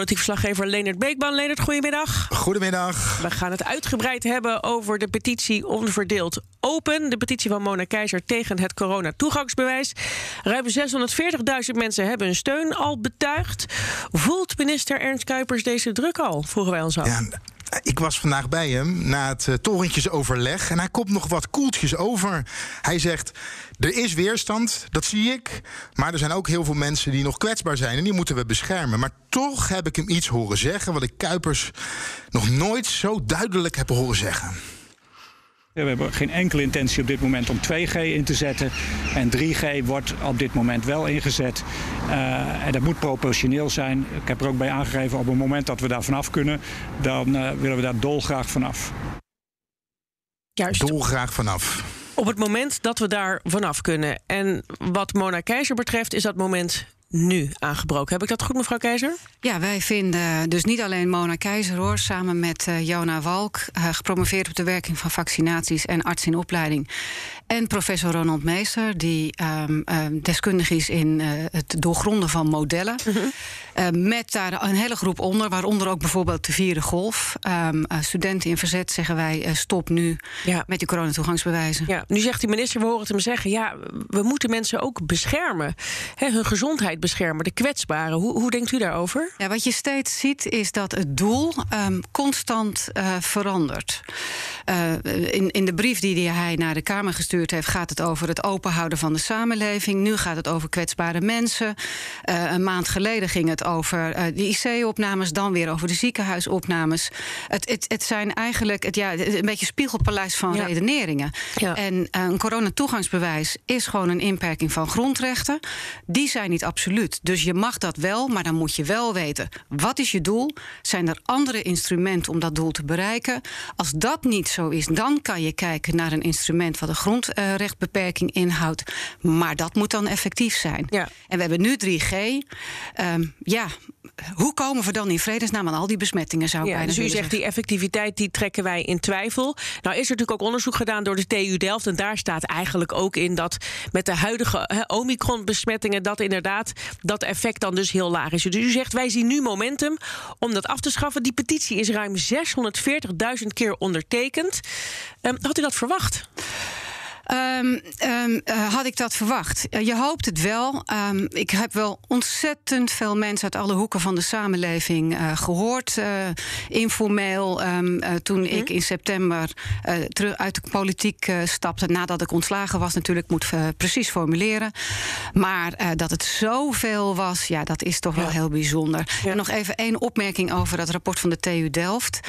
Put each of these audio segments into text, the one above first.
Politiek verslaggever Leonard Beekman. Leonard, goedemiddag. Goedemiddag. We gaan het uitgebreid hebben over de petitie Onverdeeld Open. De petitie van Mona Keizer tegen het corona-toegangsbewijs. Ruim 640.000 mensen hebben hun steun al betuigd. Voelt minister Ernst Kuipers deze druk al? Vroegen wij ons af. Ja, ik was vandaag bij hem na het uh, torentjesoverleg en hij komt nog wat koeltjes over. Hij zegt: Er is weerstand, dat zie ik. Maar er zijn ook heel veel mensen die nog kwetsbaar zijn en die moeten we beschermen. Maar toch heb ik hem iets horen zeggen wat ik Kuipers nog nooit zo duidelijk heb horen zeggen. We hebben geen enkele intentie op dit moment om 2G in te zetten. En 3G wordt op dit moment wel ingezet. Uh, en dat moet proportioneel zijn. Ik heb er ook bij aangegeven, op het moment dat we daar vanaf kunnen... dan uh, willen we daar dolgraag vanaf. Juist. Dolgraag vanaf. Op het moment dat we daar vanaf kunnen. En wat Mona Keizer betreft is dat moment nu aangebroken. Heb ik dat goed, mevrouw Keizer? Ja, wij vinden dus niet alleen Mona Keizer hoor, samen met uh, Jona Walk, uh, gepromoveerd op de werking van vaccinaties en arts in opleiding. En professor Ronald Meester, die um, uh, deskundig is in het doorgronden van modellen. Mm -hmm. met daar een hele groep onder, waaronder ook bijvoorbeeld de vierde golf. Um, studenten in verzet zeggen wij: stop nu ja. met die coronatoegangsbewijzen. Ja, nu zegt die minister, we horen het hem zeggen: ja, we moeten mensen ook beschermen. Hè, hun gezondheid beschermen, de kwetsbaren. Hoe, hoe denkt u daarover? Ja, wat je steeds ziet is dat het doel constant verandert. Uh, in, in de brief die hij naar de Kamer gestuurd heeft, gaat het over het openhouden van de samenleving. Nu gaat het over kwetsbare mensen. Uh, een maand geleden ging het over de IC-opnames, dan weer over de ziekenhuisopnames. Het, het, het zijn eigenlijk het, ja, een beetje spiegelpaleis van ja. redeneringen. Ja. En een coronatoegangsbewijs is gewoon een inperking van grondrechten. Die zijn niet absoluut absoluut. Dus je mag dat wel, maar dan moet je wel weten... wat is je doel? Zijn er andere instrumenten om dat doel te bereiken? Als dat niet zo is, dan kan je kijken naar een instrument... wat een grondrechtbeperking inhoudt. Maar dat moet dan effectief zijn. Ja. En we hebben nu 3G. Um, ja, hoe komen we dan in vredesnaam aan al die besmettingen? Zou ik ja, bijna dus u zegt zeggen. die effectiviteit die trekken wij in twijfel. Nou is er natuurlijk ook onderzoek gedaan door de TU Delft. En daar staat eigenlijk ook in dat met de huidige Omicron-besmettingen... dat inderdaad dat effect dan dus heel laag is. Dus u zegt wij zien nu momentum om dat af te schaffen. Die petitie is ruim 640.000 keer ondertekend. Um, had u dat verwacht? Um, um, uh, had ik dat verwacht? Uh, je hoopt het wel. Um, ik heb wel ontzettend veel mensen uit alle hoeken van de samenleving uh, gehoord. informeel, toen -hmm. ik in september terug uit de politiek stapte, nadat ik ontslagen was, natuurlijk moet precies formuleren. Maar dat het zoveel was, ja, dat is toch ja. wel heel bijzonder. Ja. En nog even één opmerking over dat rapport van de TU Delft.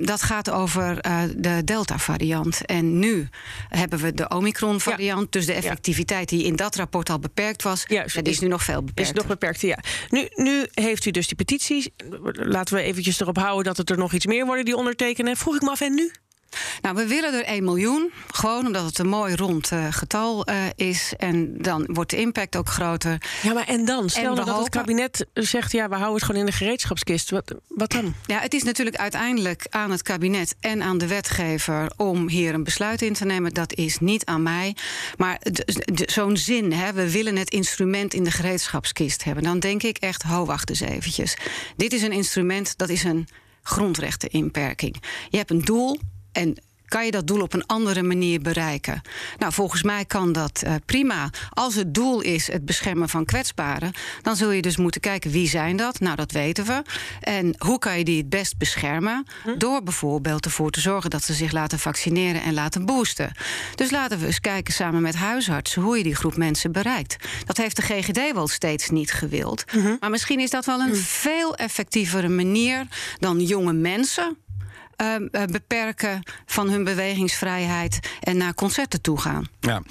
dat gaat over de Delta-variant. En nu hebben we de Omicron-variant. Ja. Dus de effectiviteit die in dat rapport al beperkt was, Juist, is, is nu nog veel beperkt. Is nog beperkt, ja. Nu, nu heeft u dus die petities. Laten we eventjes erop houden dat het er nog iets meer worden die ondertekenen. Vroeg ik me af, en nu? Nou, we willen er 1 miljoen. Gewoon omdat het een mooi rond uh, getal uh, is. En dan wordt de impact ook groter. Ja, maar en dan? Stel en dat hopen... het kabinet zegt... ja, we houden het gewoon in de gereedschapskist. Wat, wat dan? Ja, het is natuurlijk uiteindelijk aan het kabinet en aan de wetgever... om hier een besluit in te nemen. Dat is niet aan mij. Maar zo'n zin, hè, we willen het instrument in de gereedschapskist hebben. Dan denk ik echt, ho, wacht eens eventjes. Dit is een instrument, dat is een grondrechteninperking. Je hebt een doel... En kan je dat doel op een andere manier bereiken? Nou, volgens mij kan dat uh, prima. Als het doel is het beschermen van kwetsbaren, dan zul je dus moeten kijken wie zijn dat. Nou, dat weten we. En hoe kan je die het best beschermen? Hm? Door bijvoorbeeld ervoor te zorgen dat ze zich laten vaccineren en laten boosten. Dus laten we eens kijken samen met huisartsen hoe je die groep mensen bereikt. Dat heeft de GGD wel steeds niet gewild. Hm. Mm-hmm. Maar misschien is dat wel een mm. veel effectievere manier dan jonge mensen uh, beperken van hun bewegingsvrijheid en naar concerten toe gaan. Ja,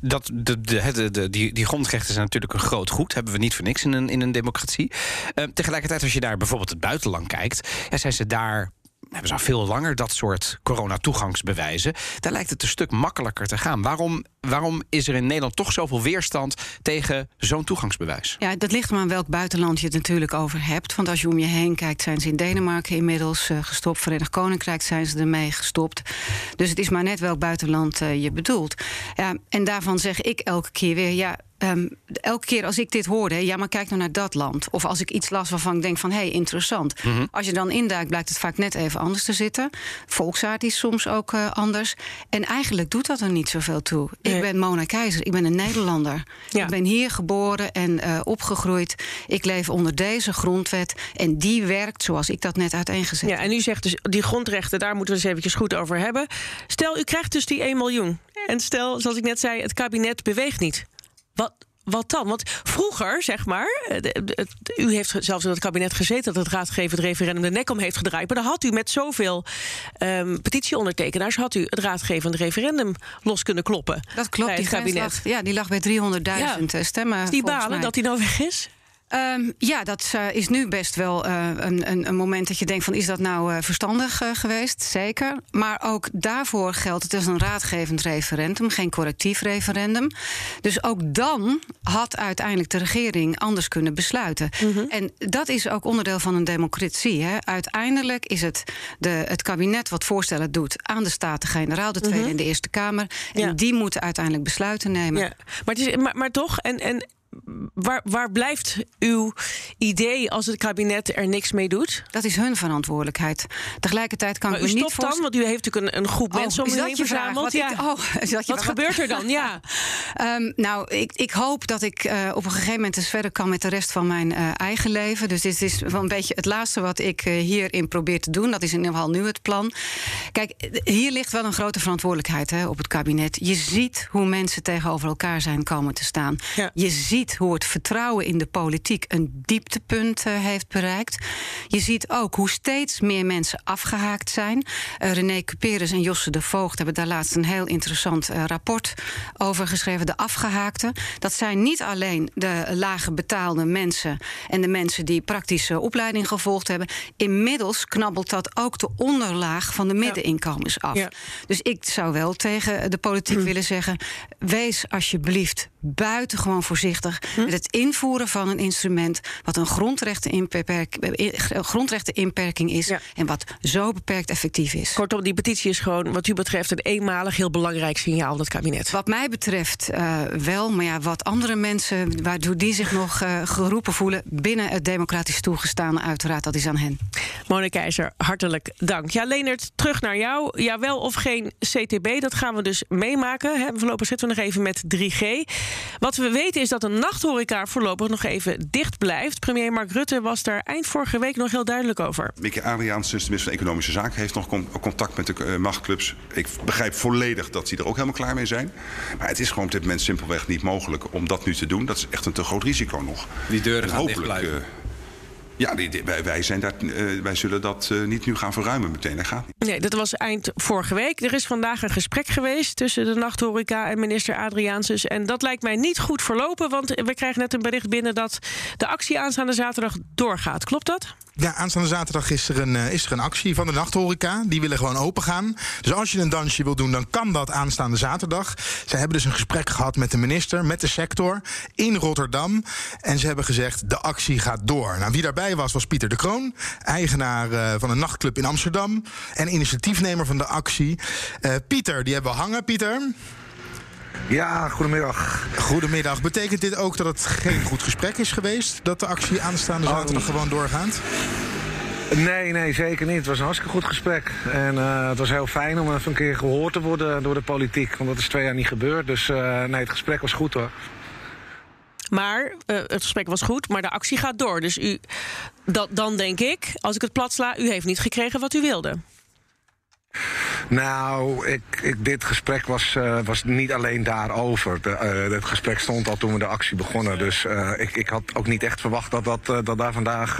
dat, de, de, de, die, die grondrechten zijn natuurlijk een groot goed. Hebben we niet voor niks in een, in een democratie. Uh, tegelijkertijd, als je daar bijvoorbeeld het buitenland kijkt, ja, zijn ze daar hebben ze al veel langer dat soort coronatoegangsbewijzen. Daar lijkt het een stuk makkelijker te gaan. Waarom, waarom is er in Nederland toch zoveel weerstand tegen zo'n toegangsbewijs? Ja, dat ligt maar aan welk buitenland je het natuurlijk over hebt. Want als je om je heen kijkt, zijn ze in Denemarken inmiddels uh, gestopt. Verenigd Koninkrijk zijn ze ermee gestopt. Dus het is maar net welk buitenland uh, je bedoelt. Ja, en daarvan zeg ik elke keer weer, ja, Um, elke keer als ik dit hoorde, ja, maar kijk nou naar dat land. Of als ik iets las waarvan ik denk van, hé, hey, interessant. Mm -hmm. Als je dan induikt, blijkt het vaak net even anders te zitten. Volksaard is soms ook uh, anders. En eigenlijk doet dat er niet zoveel toe. Ik ben Mona Keizer, ik ben een Nederlander. Ja. Ik ben hier geboren en uh, opgegroeid. Ik leef onder deze grondwet. En die werkt zoals ik dat net uiteengezet Ja, en u zegt dus, die grondrechten, daar moeten we eens eventjes goed over hebben. Stel, u krijgt dus die 1 miljoen. En stel, zoals ik net zei, het kabinet beweegt niet. Wat, wat dan? Want vroeger, zeg maar, u heeft zelfs in het kabinet gezeten dat het raadgevend referendum de nek om heeft gedraaid. Maar dan had u met zoveel um, petitieondertekenaars had u het raadgevend referendum los kunnen kloppen. Dat klopt, die kabinet. Lag, ja, die lag bij 300.000 ja. stemmen. Is die balen mij. dat hij nou weg is? Um, ja, dat uh, is nu best wel uh, een, een, een, moment dat je denkt van is dat nou uh, verstandig geweest? Zeker. Maar ook daarvoor geldt het is een raadgevend referendum, geen correctief referendum. Dus ook dan had uiteindelijk de regering anders kunnen besluiten. Mm -hmm. En dat is ook onderdeel van een democratie. Hè. Uiteindelijk is het de, het kabinet wat voorstellen doet aan de Staten-Generaal, de Tweede mm -hmm. en de Eerste Kamer. En ja. die moeten uiteindelijk besluiten nemen. Ja. Maar, het is, maar, maar toch, en, en waar, waar blijft uw idee als het kabinet er niks mee doet? Dat is hun verantwoordelijkheid. Tegelijkertijd kan maar ik me niet dan, want u heeft natuurlijk een, een groep oh, mensen om u heen verzameld. Wat, ja. ik, oh, wat, gebeurt er dan? Ja. um, nou, ik, ik hoop dat ik uh, op een gegeven moment eens verder kan met de rest van mijn uh, eigen leven. Dus dit is wel een beetje het laatste wat ik uh, hierin probeer te doen. Dat is in ieder geval nu het plan. Kijk, hier ligt wel een grote verantwoordelijkheid hè, op het kabinet. Je ziet hoe mensen tegenover elkaar zijn komen te staan. Ja. Je ziet hoe het vertrouwen in de politiek een dieptepunt uh, heeft bereikt. Je ziet ook hoe steeds meer mensen afgehaakt zijn. Uh, René Cuperus en Josse de Voogd hebben daar laatst een heel interessant uh, rapport over geschreven. De afgehaakten. Dat zijn niet alleen de lage betaalde mensen en de mensen die praktische opleiding gevolgd hebben. Inmiddels knabbelt dat ook de onderlaag van de middeninkomens af. Ja. Dus ik zou wel tegen de politiek willen zeggen: wees alsjeblieft buitengewoon voorzichtig hm? met het invoeren van een instrument wat een grondrechteninperking is ja. en wat zo beperkt effectief is. Kortom, die petitie is gewoon wat u betreft een eenmalig heel belangrijk signaal van het kabinet. Wat mij betreft uh, wel, maar ja, wat andere mensen waardoor die zich nog uh, geroepen voelen binnen het democratisch toegestaan, uiteraard, dat is aan hen. Mona Keizer, hartelijk dank. Ja, Leonard, terug naar jou. Ja, wel of geen CTB, dat gaan we dus meemaken. Hè. Voorlopig zitten we nog even met 3G. Wat we weten is dat de nachthoreca voorlopig nog even dicht blijft. Premier Mark Rutte was daar eind vorige week nog heel duidelijk over. Mieke Adriaans, de minister van Economische Zaken, heeft nog contact met de uh, machtclubs. Ik begrijp volledig dat die er ook helemaal klaar mee zijn. Maar het is gewoon op dit moment simpelweg niet mogelijk om dat nu te doen. Dat is echt een te groot risico nog. Die deuren gaan dicht blijven. Ja, die, die, wij, wij, zijn daar, uh, wij zullen dat uh, niet nu gaan verruimen meteen. Dat gaat niet. Nee, dat was eind vorige week. Er is vandaag een gesprek geweest tussen de nachthoreca en minister Adriaansus. En dat lijkt mij niet goed verlopen, want we krijgen net een bericht binnen dat de actie aanstaande zaterdag doorgaat. Klopt dat? Ja, aanstaande zaterdag is er, een, uh, is er een actie van de nachthoreca. Die willen gewoon open gaan. Dus als je een dansje wil doen, dan kan dat aanstaande zaterdag. Ze hebben dus een gesprek gehad met de minister, met de sector in Rotterdam. En ze hebben gezegd, de actie gaat door. Nou, wie daarbij was, was Pieter de Kroon, eigenaar uh, van een nachtclub in Amsterdam. En initiatiefnemer van de actie. Uh, Pieter, die hebben we hangen. Pieter. Ja, goedemiddag. Goedemiddag. Betekent dit ook dat het geen goed gesprek is geweest? Dat de actie aanstaande zaterdag oh. gewoon doorgaat? Nee, nee, zeker niet. Het was een hartstikke goed gesprek. En uh, het was heel fijn om even een keer gehoord te worden door de politiek. Want dat is twee jaar niet gebeurd. Dus uh, nee, het gesprek was goed hoor. Maar uh, het gesprek was goed, maar de actie gaat door. Dus u, dat, dan denk ik, als ik het plat sla, u heeft niet gekregen wat u wilde. Nou, ik, ik, dit gesprek was, uh, was niet alleen daarover. De, uh, het gesprek stond al toen we de actie begonnen. Dus uh, ik, ik had ook niet echt verwacht dat, dat, dat daar vandaag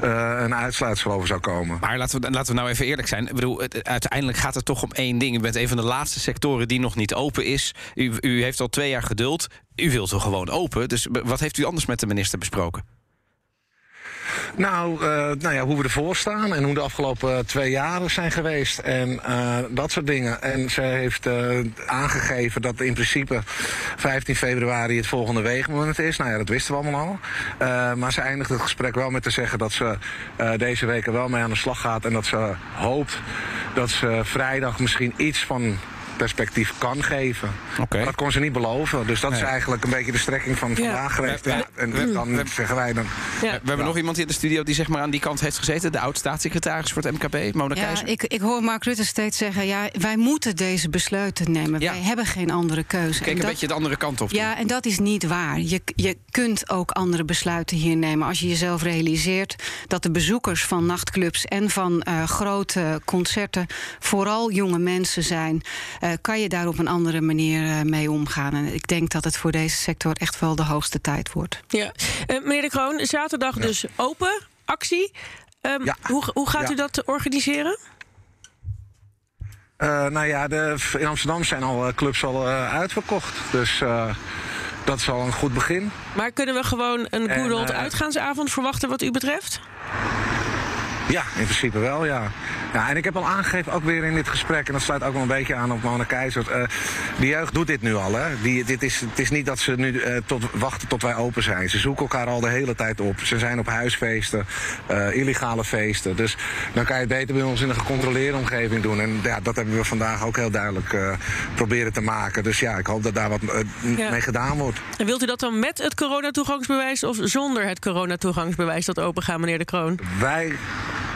een uitsluitsel over zou komen. Maar laten we, laten we nou even eerlijk zijn. Ik bedoel, uiteindelijk gaat het toch om één ding. U bent een van de laatste sectoren die nog niet open is. U, u heeft al twee jaar geduld. U wilt toch gewoon open. Dus wat heeft u anders met de minister besproken? Nou, uh, nou ja, hoe we ervoor staan en hoe de afgelopen twee jaren zijn geweest. En uh, dat soort dingen. En ze heeft aangegeven dat in principe 15 februari het volgende weegmoment is. Nou ja, dat wisten we allemaal al. maar ze eindigt het gesprek wel met te zeggen dat ze deze week er wel mee aan de slag gaat. En dat ze hoopt dat ze vrijdag misschien iets van perspectief kan geven. Okay. Dat kon ze niet beloven. Dus dat is eigenlijk een beetje de strekking van vandaag geweest. en dan zeggen wij dan... Ja. We hebben nog iemand in de studio die zeg maar aan die kant heeft gezeten. De oud-staatssecretaris voor het MKB, Mona ja, Keizer. Ik, ik hoor Mark Rutte steeds zeggen... ja, wij moeten deze besluiten nemen. Wij hebben geen andere keuze. Kijk een beetje de andere kant op. Ja, en dat is niet waar. Je, je kunt ook andere besluiten hier nemen. Als je jezelf realiseert dat de bezoekers van nachtclubs... en van uh, grote concerten vooral jonge mensen zijn... Uh, kan je daar op een andere manier uh, mee omgaan. En ik denk dat het voor deze sector echt wel de hoogste tijd wordt. Ja. meneer De Kroon, zaterdag dus open, actie. Um, ja. hoe, hoe gaat ja. u dat organiseren? Uh, nou ja, de, in Amsterdam zijn al clubs al uh, uitverkocht. Dus uh, dat is al een goed begin. Maar kunnen we gewoon een good old uitgaansavond verwachten wat u betreft? Ja, in principe wel, ja. Ja. En ik heb al aangegeven, ook weer in dit gesprek... en dat sluit ook wel een beetje aan op Mona Keizer... Uh, de jeugd doet dit nu al, hè. Die, dit is, het is niet dat ze nu uh, tot, wachten tot wij open zijn. Ze zoeken elkaar al de hele tijd op. Ze zijn op huisfeesten, uh, illegale feesten. Dus dan kan je het beter bij ons in een gecontroleerde omgeving doen. En ja, dat hebben we vandaag ook heel duidelijk proberen te maken. Dus ja, ik hoop dat daar wat ja. mee gedaan wordt. En wilt u dat dan met het coronatoegangsbewijs... of zonder het coronatoegangsbewijs dat open gaat, meneer De Kroon? Wij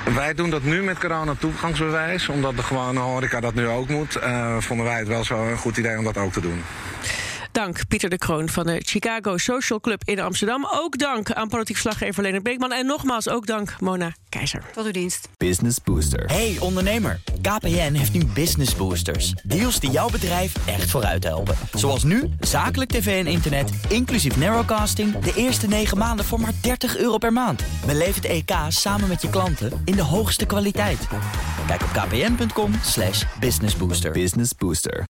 wij doen dat nu met corona-toegangsbewijs, omdat de gewone horeca dat nu ook moet. Uh, vonden wij het wel zo een goed idee om dat ook te doen. Dank Pieter de Kroon van de Chicago Social Club in Amsterdam. Ook dank aan politiek verslaggever Leonard Beekman. En nogmaals ook dank Mona Keizer. Tot uw dienst. Business Booster. Hey ondernemer, KPN heeft nu Business Boosters. Deals die jouw bedrijf echt vooruit helpen. Zoals nu, zakelijk tv en internet, inclusief narrowcasting... de eerste 9 maanden voor maar 30 euro per maand. Beleef het EK samen met je klanten in de hoogste kwaliteit. Kijk op kpn.com businessbooster. Business Booster.